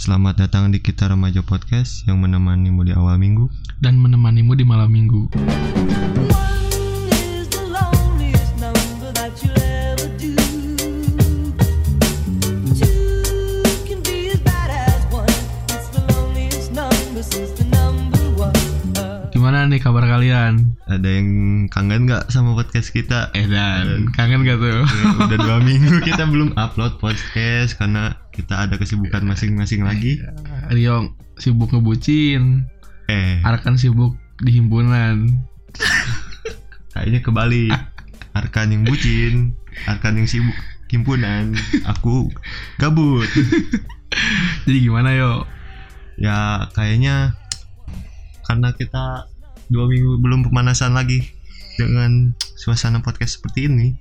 Selamat datang di Kita Remaja Podcast yang menemanimu di awal minggu. dan menemanimu di malam minggu. Kabar kalian? Ada yang kangen nggak sama podcast kita? Eh dan kangen gak tuh? Ya, udah dua minggu kita belum upload podcast karena kita ada kesibukan masing-masing lagi. Rio sibuk ngebucin, Eh, Arkan sibuk di himpunan. kayaknya kebalik. Arkan yang bucin, Arkan yang sibuk himpunan, aku gabut. Jadi gimana yo? Ya kayaknya karena kita dua minggu belum pemanasan lagi dengan suasana podcast seperti ini,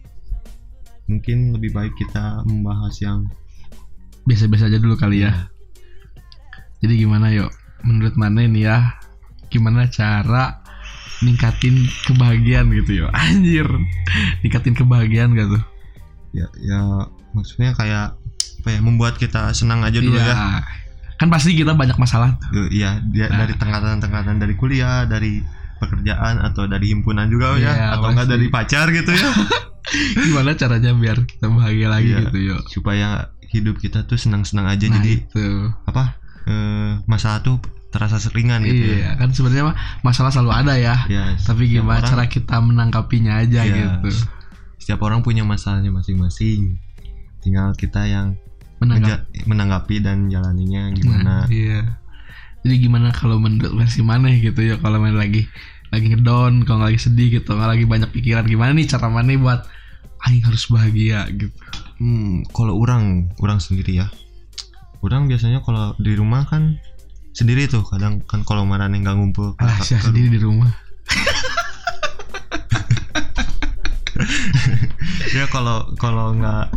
mungkin lebih baik kita membahas yang Biasa-biasa aja dulu kali ya. Jadi gimana yo? Menurut mana nih ya? Gimana cara ningkatin kebahagiaan gitu yo? Anjir, ningkatin kebahagiaan gak tuh? ya ya maksudnya kayak apa ya membuat kita senang aja dulu Iya. ya. Kan pasti kita banyak masalah tuh. Iya, dia Nah. dari tengkatan-tengkatan dari kuliah, dari pekerjaan atau dari himpunan juga Iya, ya, atau enggak dari pacar gitu ya. Gimana caranya biar kita bahagia lagi Iya. gitu yo? Supaya hidup kita tuh senang-senang aja Nah, jadi itu. apa? eh, masalah tuh terasa seringan gitu ya. Iya, kan sebenarnya mah masalah selalu ada ya. Ya, Tapi setiap gimana orang- cara kita menangkapinya aja Iya. gitu. Setiap orang punya masalahnya masing-masing. Tinggal kita yang Menanggap. menanggapi dan jalaninya gimana. Nah, iya. Jadi gimana kalau menurut versi mana gitu ya kalau main lagi lagi ngedown, kalau lagi sedih gitu, nggak lagi banyak pikiran gimana nih cara mana buat aing harus bahagia gitu. Hmm, kalau orang, orang sendiri ya. Orang biasanya kalau di rumah kan sendiri tuh. Kadang kan kalau marah nggak ngumpul. Alah, ke- sih sendiri di rumah. ya kalau kalau nggak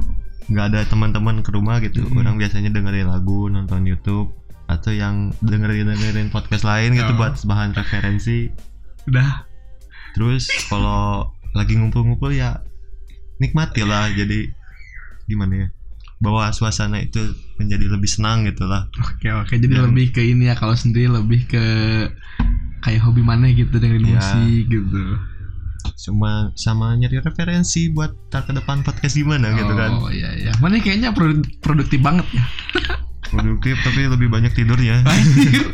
nggak ada teman-teman ke rumah gitu. Hmm. Orang biasanya dengerin lagu, nonton YouTube atau yang dengerin dengerin podcast lain gitu Oh. buat bahan referensi. Udah. Terus kalau lagi ngumpul-ngumpul ya nikmati lah. Jadi gimana ya? Bawa suasana itu menjadi lebih senang gitu lah. Oke, oke. Jadi Dan- lebih ke ini ya kalau sendiri lebih ke kayak hobi mana gitu dengerin Iya. musik gitu. Cuma sama nyari referensi buat tar ke depan podcast gimana gitu kan. Oh iya iya. Mana kayaknya produ- produktif banget ya. Produktif tapi lebih banyak tidurnya. Anjir.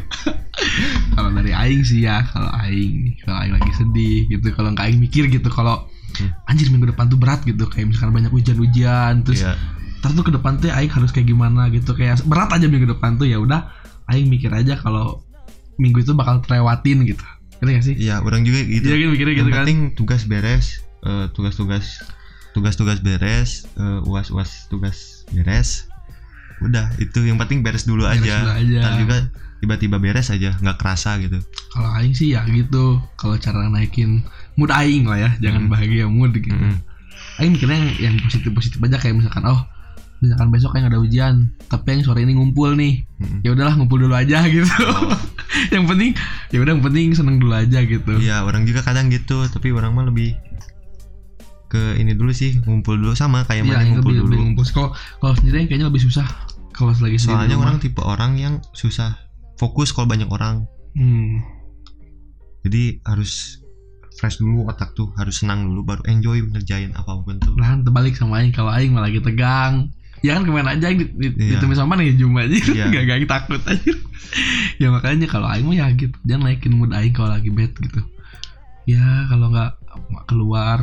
kalau dari aing sih ya, kalau aing kalau aing lagi sedih gitu, kalau nggak aing mikir gitu kalau Hmm. anjir minggu depan tuh berat gitu, kayak misalkan banyak hujan-hujan, terus Iya. ntar tuh ke depan tuh aing harus kayak gimana gitu, kayak berat aja minggu depan tuh ya udah aing mikir aja kalau minggu itu bakal terlewatin gitu. Ngerti gak sih? Iya, orang juga gitu. Iya kan mikirnya gitu kan. penting tugas beres, eh, tugas-tugas tugas-tugas beres, eh, uas-uas tugas beres. Udah, itu yang penting beres dulu Beres aja. dulu aja. Ntar juga tiba-tiba beres aja, nggak kerasa gitu. Kalau aing sih ya gitu, kalau cara naikin mood aing lah ya, jangan Hmm. bahagia mood gitu. Mm-mm. Aing mikirnya yang, yang positif-positif aja kayak misalkan oh misalkan besok kayak ada hujan tapi yang sore ini ngumpul nih Mm-mm. ya udahlah ngumpul dulu aja gitu Oh. yang penting ya udah yang penting seneng dulu aja gitu Iya, orang juga kadang gitu, tapi orang mah lebih ke ini dulu sih, ngumpul dulu sama kayak Iya, mana ngumpul lebih, dulu. lebih ngumpul kalau kalau sendiri kayaknya lebih susah kalau lagi sendiri Soalnya orang tipe orang yang susah fokus kalau banyak orang. hmm. Jadi harus fresh dulu otak tuh, harus senang dulu baru enjoy ngerjain apa pun tuh. Nah, terbalik sama aing kalau aing malah lagi tegang ya kan ke mana aja di, di, Iya. ditemuin sama mana ya Juma aja Iya. gak, gak takut aja ya makanya kalau aing mah ya gitu jangan naikin mood aing kalau lagi bad gitu ya kalau nggak keluar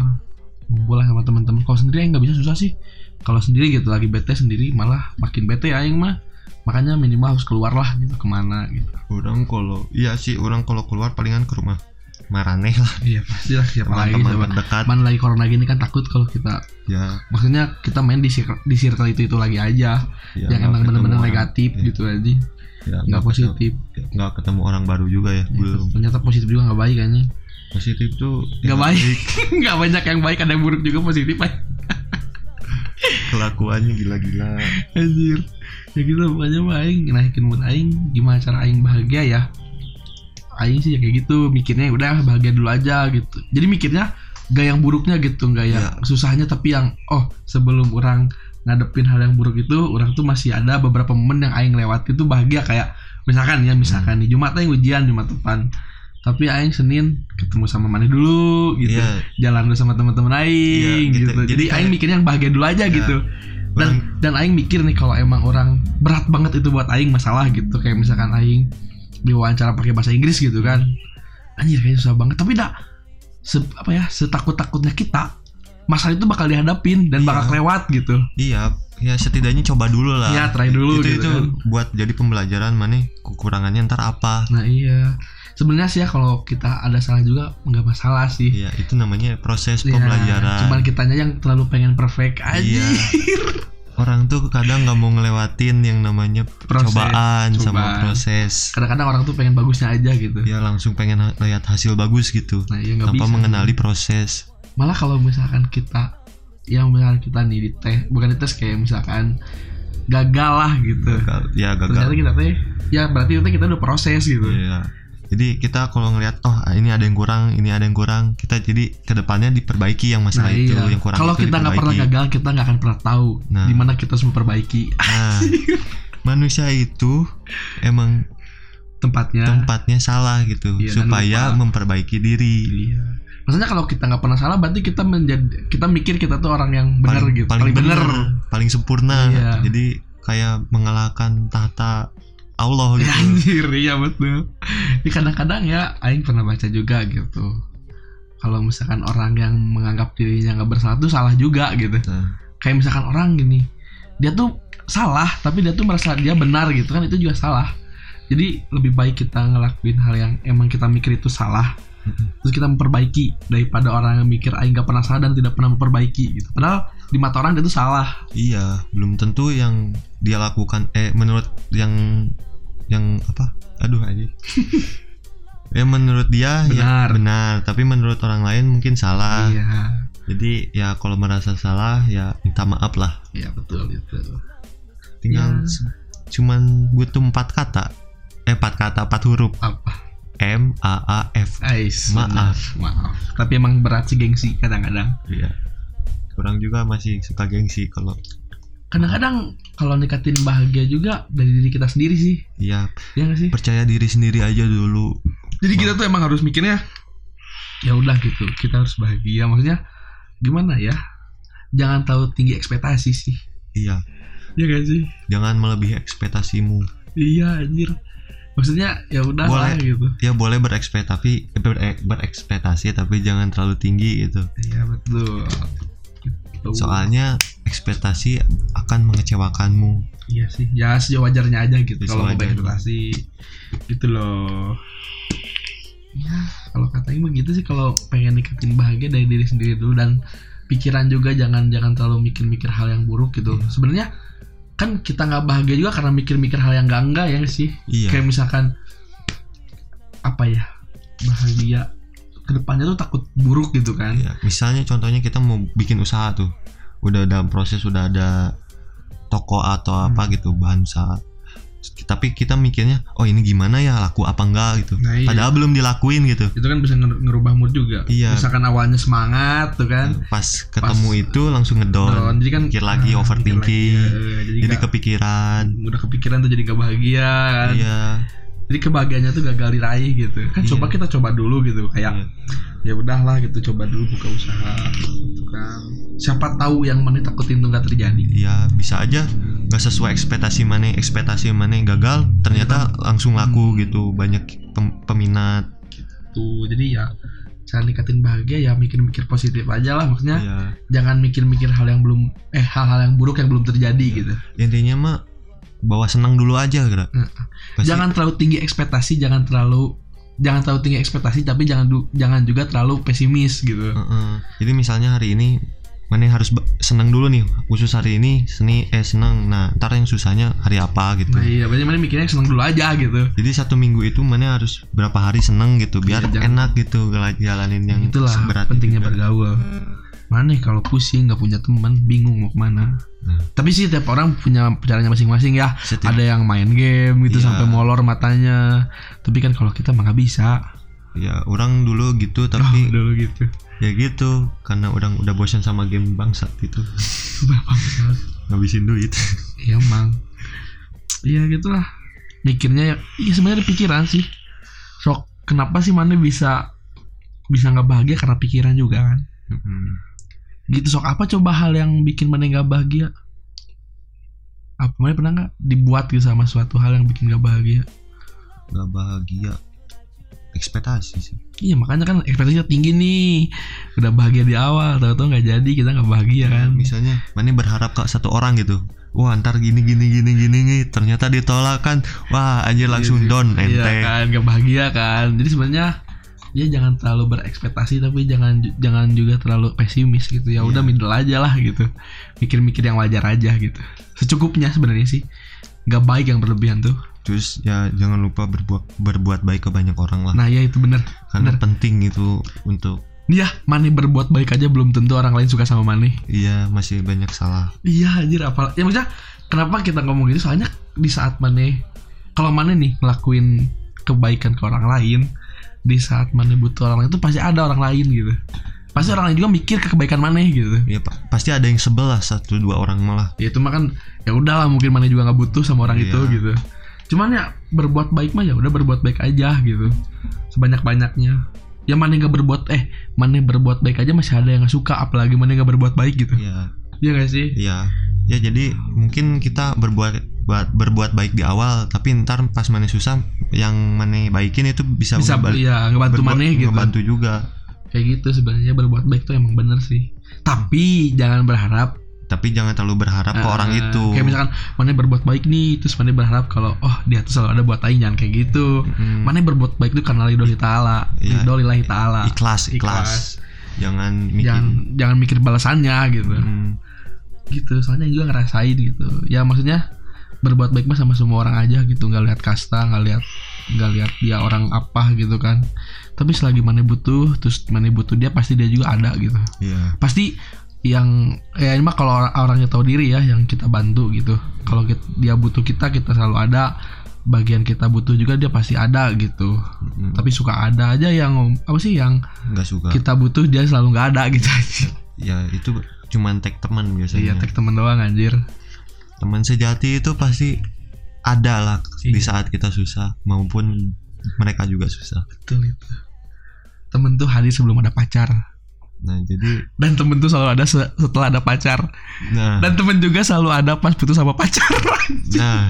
ngumpul lah sama teman-teman kalau sendiri aing nggak bisa susah sih. Kalau sendiri gitu lagi bete sendiri malah makin bete aing mah. Makanya minimal harus keluar lah gitu ke mana gitu. Orang kalau iya sih, orang kalau keluar palingan ke rumah Maraneh lah, iya pasti lah siapa lagi teman-teman coba terdekat. mana lagi corona gini kan takut kalau kita Ya, maksudnya kita main di circle, di circle itu itu lagi aja. Ya yang emang benar-benar negatif Iya. gitu aja Ya, nggak positif. Ketemu- nggak ketemu orang baru juga ya, belum. ternyata positif juga nggak baik kayaknya Positif tuh nggak ya, baik. nggak banyak yang baik ada yang buruk juga positif aja Kelakuannya gila-gila. anjir. Ya gitu pokoknya mah aing naikin mood aing gimana cara aing bahagia ya? Aing sih ya kayak gitu mikirnya udah bahagia dulu aja gitu. Jadi mikirnya gak yang buruknya gitu gak yang Iya. susahnya tapi yang oh sebelum orang ngadepin hal yang buruk itu orang tuh masih ada beberapa momen yang aing lewati tuh bahagia. Kayak misalkan ya misalkan nih Jumat aing ujian Jumat depan tapi aing Senin ketemu sama Maneh dulu gitu Iya. jalan dulu sama teman-teman aing Iya, gitu. gitu. Jadi aing mikirnya yang bahagia dulu aja Iya. gitu dan dan aing mikir nih kalau emang orang berat banget itu buat aing masalah gitu kayak misalkan aing diwawancara pakai bahasa Inggris gitu kan anjir kayaknya susah banget tapi dah se, apa ya setakut takutnya kita masalah itu bakal dihadapin dan Iya. bakal kelewat gitu Iya, ya setidaknya coba dulu lah. Iya, try dulu Itu gitu itu kan. buat jadi pembelajaran mana kekurangannya ntar apa. nah iya sebenarnya sih ya kalau kita ada salah juga nggak masalah sih Iya, itu namanya proses Ya, pembelajaran. cuman kitanya yang terlalu pengen perfect aja Iya. Orang tuh kadang nggak mau ngelewatin yang namanya Proses, cobaan sama cobaan. proses. kadang-kadang orang tuh pengen bagusnya aja gitu Ya langsung pengen ha- lihat hasil bagus gitu. nah iya nggak tanpa bisa mengenali proses. malah kalau misalkan kita yang misalkan kita nih di tes bukan di tes kayak misalkan gagal lah gitu Gagal, ya ternyata gagal. kita teh ya berarti itu kita udah proses gitu Iya. Jadi kita kalau ngelihat oh ini ada yang kurang, ini ada yang kurang, kita jadi ke depannya diperbaiki yang nah masalah itu, iya yang kurang kalau itu kita nggak pernah gagal kita nggak akan pernah tahu Nah. di mana kita harus memperbaiki Nah, manusia itu emang tempatnya tempatnya salah gitu Iya, supaya memperbaiki diri. iya maksudnya kalau kita nggak pernah salah berarti kita menjadi kita mikir kita tuh orang yang benar gitu paling, benar paling sempurna. Iya. Jadi kayak mengalahkan tahta Allah gitu. Ya, anjir iya betul. Ini kadang-kadang ya Aing pernah baca juga gitu. Kalau misalkan orang yang menganggap dirinya nggak bersalah tuh salah juga gitu. Nah, Kayak misalkan orang gini Dia tuh salah tapi dia tuh merasa dia benar gitu kan itu juga salah. Jadi lebih baik kita ngelakuin hal yang emang kita mikir itu salah. Terus kita memperbaiki Daripada orang yang mikir Aing gak pernah salah dan tidak pernah memperbaiki gitu. Padahal di mata orang dia tuh salah iya, belum tentu yang dia lakukan eh menurut yang yang apa? Aduh aja. ya menurut dia Benar. ya benar, tapi menurut orang lain mungkin salah. Iya Jadi ya kalau merasa salah ya minta maaf lah. Iya betul itu Tinggal Ya. cuman butuh empat kata. Eh empat kata, empat huruf. Apa M A A F. Ais, Maaf. benar, maaf. Tapi emang berat sih gengsi kadang-kadang. Iya. Orang juga masih suka gengsi kalau Kadang-kadang kalau nikatin bahagia juga dari diri kita sendiri sih. ya Ya gak sih? percaya diri sendiri aja dulu. Jadi kita tuh emang harus mikirnya ya udah gitu. Kita harus bahagia. Maksudnya gimana ya? Jangan terlalu tinggi ekspektasi sih. Iya. Ya gak sih? Jangan melebihi ekspektasimu. Iya anjir. Maksudnya ya udah lah Boleh. gitu. Ya boleh berekspektasi tapi ber- berekspektasi tapi jangan terlalu tinggi gitu. Iya betul. Gitu. Soalnya ekspektasi akan mengecewakanmu. Iya sih. Ya sewajarnya aja gitu. Ya, Kalau mau berekspektasi gitu loh. Ya kalau katanya begitu sih kalau pengen nikatin bahagia dari diri sendiri dulu dan pikiran juga jangan jangan terlalu mikir-mikir hal yang buruk gitu. Iya. Sebenarnya kan kita nggak bahagia juga karena mikir-mikir hal yang enggak enggak ya sih. Iya. Kayak misalkan apa ya bahagia ke depannya tuh takut buruk gitu kan. Iya, misalnya contohnya kita mau bikin usaha tuh, udah dalam proses udah ada toko atau apa Hmm. gitu bahan usaha. Tapi kita mikirnya, oh ini gimana ya laku apa enggak gitu. Nah, iya. Padahal belum dilakuin gitu. Itu kan bisa nger- ngerubah mood juga. Iya. Misalkan awalnya semangat tuh kan. Pas ketemu Pas- itu langsung Down. ngedown. Jadi kan Pikir lagi, ah, overthinking. mikir lagi, ya, jadi Jadi nggak- kepikiran. udah kepikiran tuh jadi gak bahagia kan. Iya. Jadi kebahagiaannya tuh gagal diraih gitu. Kan Iya. coba kita coba dulu gitu kayak iya. ya udahlah gitu coba dulu buka usaha gitu kan. Siapa tahu yang mana takutin tuh gak terjadi. Iya, bisa aja nggak sesuai ekspektasi mana, ekspektasi mana gagal, ternyata langsung laku Hmm. gitu, banyak pem- peminat. Tuh jadi ya cara nikatin bahagia ya mikir-mikir positif aja lah maksudnya Iya. jangan mikir-mikir hal yang belum eh hal-hal yang buruk yang belum terjadi gitu Intinya mah bawa senang dulu aja. Heeh. Pasti- jangan terlalu tinggi ekspektasi jangan terlalu jangan terlalu tinggi ekspektasi tapi jangan jangan juga terlalu pesimis gitu Heeh. Jadi misalnya hari ini mana harus senang dulu nih khusus hari ini seni eh senang nah ntar yang susahnya hari apa gitu nah iya berarti mana mikirnya seneng dulu aja gitu jadi satu minggu itu mana harus berapa hari seneng gitu biar jangan- enak gitu jalanin yang itulah berat pentingnya juga. bergaul mana kalau pusing nggak punya teman bingung mau ke mana Nah. tapi sih tiap orang punya caranya masing-masing ya Setiap- ada yang main game gitu Iya. sampai molor matanya tapi kan kalau kita mah nggak bisa ya orang dulu gitu oh, tapi dulu gitu ya gitu karena orang udah bosan sama game bangsat gitu bangsat. ngabisin duit Iya emang. Iya gitulah. Mikirnya ya, iya sebenarnya pikiran sih. Sok kenapa sih mana bisa bisa nggak bahagia karena pikiran juga kan? Mm-mm. Gitu sok apa coba hal yang bikin mana nggak bahagia? Apa mana pernah nggak dibuat gitu sama suatu hal yang bikin nggak bahagia? nggak bahagia. Ekspektasi sih. Iya makanya kan ekspektasinya tinggi nih. Udah bahagia di awal Tahu-tahu nggak jadi kita nggak bahagia kan? Misalnya mana berharap ke satu orang gitu. Wah ntar gini gini gini gini nih. Ternyata ditolak kan. Wah anjir langsung Iya down ente Iya kan nggak bahagia kan. Jadi sebenarnya ya jangan terlalu berekspektasi tapi jangan jangan juga terlalu pesimis gitu. Ya udah Iya. middle aja lah gitu. Mikir-mikir yang wajar aja gitu. Secukupnya sebenarnya sih. Nggak baik yang berlebihan tuh. Terus ya jangan lupa berbuat berbuat baik ke banyak orang lah. Nah ya itu bener. Karena bener. penting itu untuk Iya, Mane berbuat baik aja belum tentu orang lain suka sama Mane. iya masih banyak salah. Iya anjir apa ya maksudnya kenapa kita ngomong gitu? Soalnya di saat Mane kalau Mane nih ngelakuin kebaikan ke orang lain di saat Mane butuh orang lain itu pasti ada orang lain gitu. Pasti orang lain juga mikir ke kebaikan Mane gitu. Ya pa- pasti ada yang sebel lah satu dua orang malah. Ya itu mah kan ya udahlah mungkin Mane juga nggak butuh sama orang Iya. itu gitu. Cuman ya berbuat baik mah ya udah berbuat baik aja gitu. Sebanyak banyaknya ya Mane nggak berbuat eh Mane berbuat baik aja masih ada yang nggak suka apalagi Mane nggak berbuat baik gitu. Ya Iya gak sih? Ya ya jadi mungkin kita berbuat buat berbuat baik di awal tapi ntar pas mana susah yang mana baikin itu bisa bisa ngebal- ya ngebantu berbuat- Mane gitu ngebantu juga. Kayak gitu sebenarnya berbuat baik tuh emang bener sih. Tapi jangan berharap. Tapi jangan terlalu berharap ke eh, orang itu. kayak misalkan mana berbuat baik nih terus mana berharap kalau oh dia tuh selalu ada buat aing jangan kayak gitu. Hmm, mana berbuat baik tuh karena lillahi ta'ala. Iya. lillahi ta'ala. Ikhlas ikhlas. Jangan mikir. Jangan jangan mikir balasannya gitu. Hmm, gitu soalnya juga ngerasain gitu. Ya maksudnya berbuat baik mah sama semua orang aja gitu. Nggak lihat kasta nggak lihat nggak lihat dia orang apa gitu kan. Tapi selagi mana butuh terus mana butuh dia pasti dia juga ada gitu. Iya. Pasti yang ya ini mah kalau orang- orangnya tahu diri ya yang kita bantu gitu. Kalau dia butuh kita kita selalu ada. Bagian kita butuh juga dia pasti ada gitu. Hmm, tapi suka ada aja yang apa sih yang nggak suka. kita butuh dia selalu nggak ada gitu. Ya itu cuman tag teman biasanya. Iya tag temen doang anjir teman sejati itu pasti ada lah di Iya. saat kita susah maupun mereka juga susah. Betul itu. Temen tuh hadir sebelum ada pacar. Nah jadi dan temen tuh selalu ada se- setelah ada pacar. Nah. Dan temen juga selalu ada pas putus sama pacar nah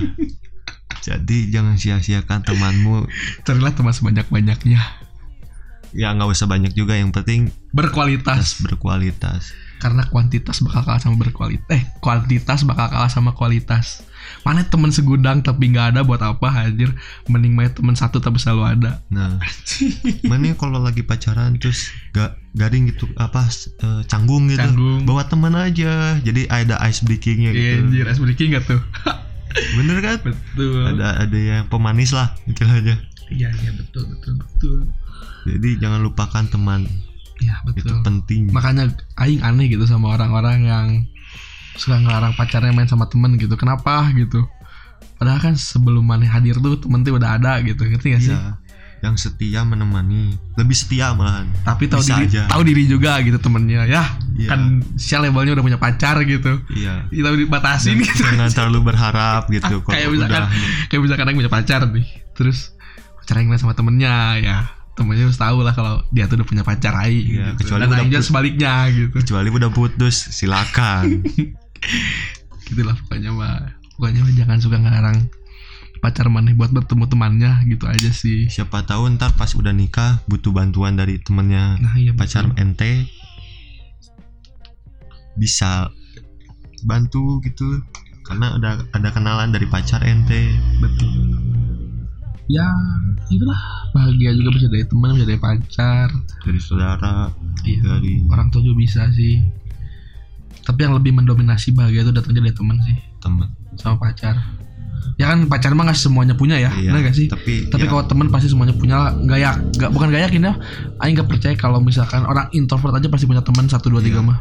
jadi jangan sia-siakan temanmu. Carilah teman sebanyak banyaknya ya nggak usah banyak juga yang penting berkualitas. Tas berkualitas karena kuantitas bakal kalah sama berkualitas eh kuantitas bakal kalah sama kualitas. Mana temen segudang tapi nggak ada buat apa anjir. Mending main temen satu tapi selalu ada. Nah mana kalau lagi pacaran terus gak garing gitu apa eh, canggung gitu Canggung. bawa teman aja. Jadi ada ice breakingnya Iya, gitu. Anjir ice breaking gak tuh? Bener kan? Betul. Ada ada yang pemanis lah istilahnya. Iya iya betul betul betul. Jadi jangan lupakan teman iya itu betul penting. Makanya aing aneh gitu sama orang-orang yang suka ngelarang pacarnya main sama temen gitu. Kenapa gitu? Padahal kan sebelum maneh hadir tuh temen tuh udah ada gitu. Ngerti gak sih? Iya. yang setia menemani. Lebih setia malahan. Tapi tahu diri aja. tahu diri juga gitu temennya. Ya Iya. kan si levelnya udah punya pacar gitu. Iya. Kita dibatasin jangan, gitu. jangan terlalu berharap gitu kalau kayak misalkan udah. kayak misalkan yang punya pacar nih. Terus pacar yang main sama temennya ya temennya harus tahu lah kalau dia tuh udah punya pacar Aing Iya, gitu. kecuali dan udah sebaliknya gitu. kecuali udah putus silakan. Gitulah pokoknya mah pokoknya mah jangan suka ngelarang pacar maneh buat bertemu temannya gitu aja sih. Siapa tahu ntar pas udah nikah butuh bantuan dari temennya nah iya pacar betul. ente bisa bantu gitu. Karena udah ada kenalan dari pacar ente. Betul. Ya itulah bahagia juga bisa dari teman bisa dari pacar. Dari saudara iya dari orang tua juga bisa sih. Tapi yang lebih mendominasi bahagia itu datangnya dari teman sih. Teman. Sama pacar. Ya kan pacar mah nggak semuanya punya ya Iya, gak sih? tapi tapi ya, kalau teman pasti semuanya punya lah. Nggak ya nggak bukan gak yakin ya. Aing nggak percaya kalau misalkan orang introvert aja pasti punya teman satu dua tiga Iya. mah.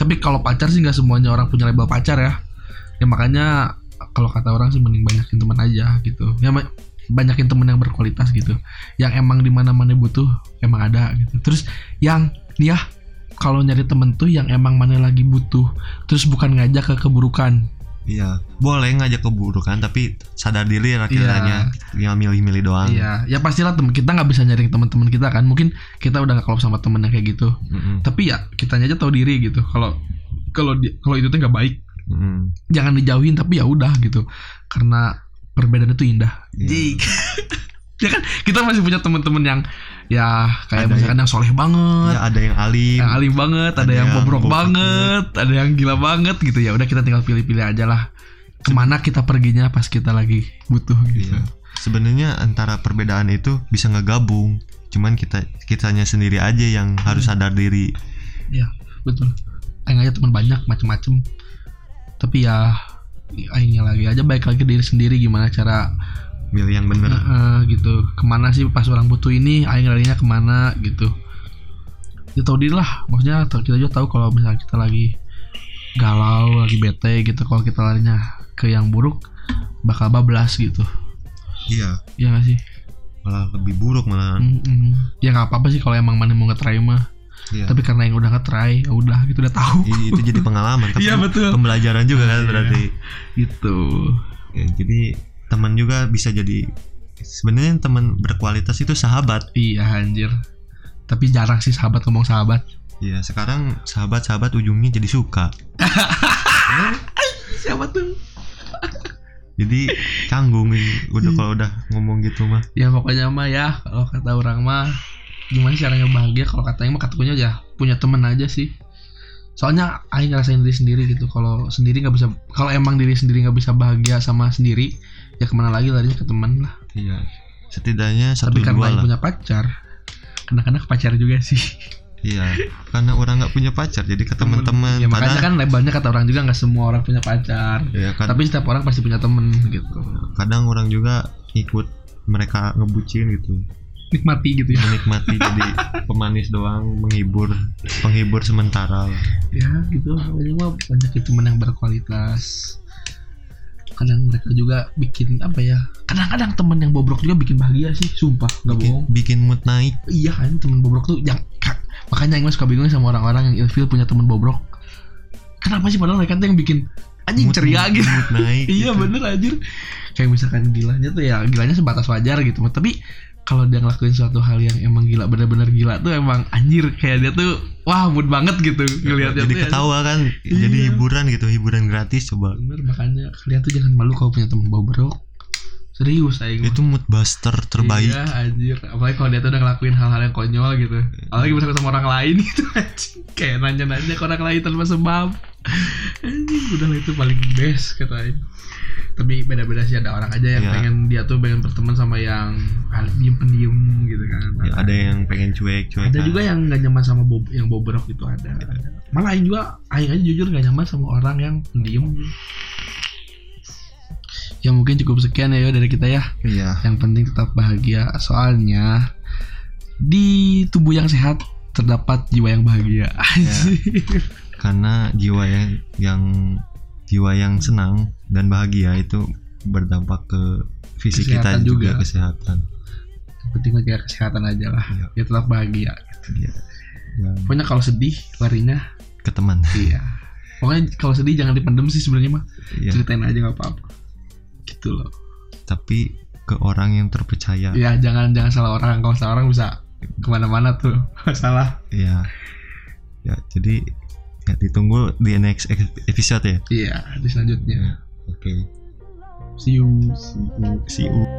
Tapi kalau pacar sih nggak semuanya orang punya label pacar ya. Ya makanya kalau kata orang sih mending banyakin teman aja gitu. Ya banyakin teman yang berkualitas gitu. Yang emang di mana mana butuh emang ada gitu. Terus yang nih ya kalau nyari temen tuh yang emang mana lagi butuh terus bukan ngajak ke keburukan. Iya, boleh ngajak keburukan tapi sadar diri lah kiranya yang milih-milih doang. iya ya pastilah temen kita nggak bisa nyari teman-teman kita kan mungkin kita udah gak klop sama temen yang kayak gitu. Mm-mm. tapi ya kitanya aja tahu diri gitu kalau kalau kalau itu tuh nggak baik. Mm-mm. jangan dijauhin tapi ya udah gitu. Karena perbedaan itu indah Iya. Jik. ya kan kita masih punya teman-teman yang ya kayak Ada misalkan yang soleh banget Ya ada yang alim. yang alim banget ada, Ada yang yang bobrok banget ada yang gila banget gitu ya udah kita tinggal pilih-pilih aja lah ke mana kita perginya pas kita lagi butuh gitu Iya. Sebenarnya antara perbedaan itu bisa ngegabung. Cuman kita kitanya sendiri aja yang harus sadar diri. Iya, betul aing aja teman banyak macem-macem tapi ya aingnya lagi aja baik lagi diri sendiri gimana cara Milih yang bener. Heeh, gitu ke mana sih pas orang butuh ini aing larinya ke mana gitu ya tahu diri lah maksudnya kita juga tahu kalau misalnya kita lagi galau lagi bete gitu kalau kita larinya ke yang buruk bakal bablas gitu Iya. ya gak sih Malah lebih buruk malah. Mm-mm. ya nggak apa-apa sih kalau emang mana mau nge-try mah Iya. tapi karena yang udah nge-try ya udah gitu udah tahu. Itu jadi pengalaman tapi Iya, betul. pembelajaran juga kan Iya. berarti. gitu. Ya, jadi teman juga bisa jadi sebenarnya teman berkualitas itu sahabat. Iya anjir. Tapi jarang sih sahabat ngomong sahabat. Ya sekarang sahabat-sahabat ujungnya jadi suka. Siapa tuh? Jadi canggung ini udah kalau udah ngomong gitu mah. Ya pokoknya mah ya kalau kata orang mah gimana sih caranya bahagia? Kalau katanya mah katakunya ya punya temen aja sih. Soalnya Aing ngerasain diri sendiri gitu. Kalau sendiri nggak bisa kalau emang diri sendiri nggak bisa bahagia sama sendiri ya ke mana lagi larinya ke teman lah. Iya. Setidaknya satu tapi karena Aing punya pacar kadang-kadang pacar juga sih. Iya. Karena orang nggak punya pacar jadi ke teman-teman ya makanya kadang kan lebarnya kata orang juga nggak semua orang punya pacar. Ya, kad- tapi setiap orang pasti punya temen gitu. Kadang orang juga ikut mereka ngebucin gitu nikmati gitu ya. Menikmati jadi pemanis doang menghibur penghibur sementara lah. ya gitu. Pokoknya mah banyak itu yang berkualitas. Kadang mereka juga bikin apa ya kadang-kadang temen yang bobrok juga bikin bahagia sih sumpah nggak bikin, bohong. bikin mood naik. Iya kan temen bobrok tuh yang makanya yang suka bingung sama orang-orang yang ilfil punya temen bobrok. Kenapa sih padahal mereka tuh yang bikin anjing Mood- ceria gitu. mood naik iya gitu. bener anjir. Kayak misalkan gilanya tuh ya gilanya sebatas wajar gitu tapi kalau dia ngelakuin suatu hal yang emang gila bener-bener gila tuh emang anjir kayak dia tuh wah mood banget gitu ngelihatnya jadi tuh ya. ketawa kan jadi Iya. hiburan gitu hiburan gratis coba. Bener makanya kalian tuh jangan malu kalau punya temen bobrok serius aing. Itu mood buster terbaik. Iya anjir. Apalagi kalau dia tuh udah ngelakuin hal-hal yang konyol gitu. Apalagi bersama sama orang lain gitu anjing. Kayak nanya-nanya ke orang lain tanpa sebab anjing udah itu paling best kata aing tapi beda-beda sih ada orang aja yang Iya. pengen dia tuh pengen berteman sama yang diem pendiam gitu kan. Ya, ada yang pengen cuek cuek ada juga yang nggak nyaman sama bob yang bobrok itu ada, ada. malah aing juga aing aja jujur nggak nyaman sama orang yang pendiam ya mungkin cukup sekian ya dari kita ya. Iya. Yang penting tetap bahagia. Soalnya di tubuh yang sehat terdapat jiwa yang bahagia. Anjir. karena jiwa yang yang jiwa yang senang dan bahagia itu berdampak ke fisik Kesehatan kita juga, juga. kesehatan. Yang penting menjaga kesehatan aja lah Iya. ya tetap bahagia. Iya. Dan pokoknya kalau sedih larinya ke teman. Iya. Pokoknya kalau sedih jangan dipendem sih sebenarnya mah. Iya. ceritain aja nggak apa-apa. Gitu loh. Tapi ke orang yang terpercaya. Ya jangan jangan salah orang. Kalau salah orang bisa ke mana-mana tuh. Salah. Iya. Ya, jadi ya ditunggu di next ex- episode ya. iya di selanjutnya Oke. see you See you. do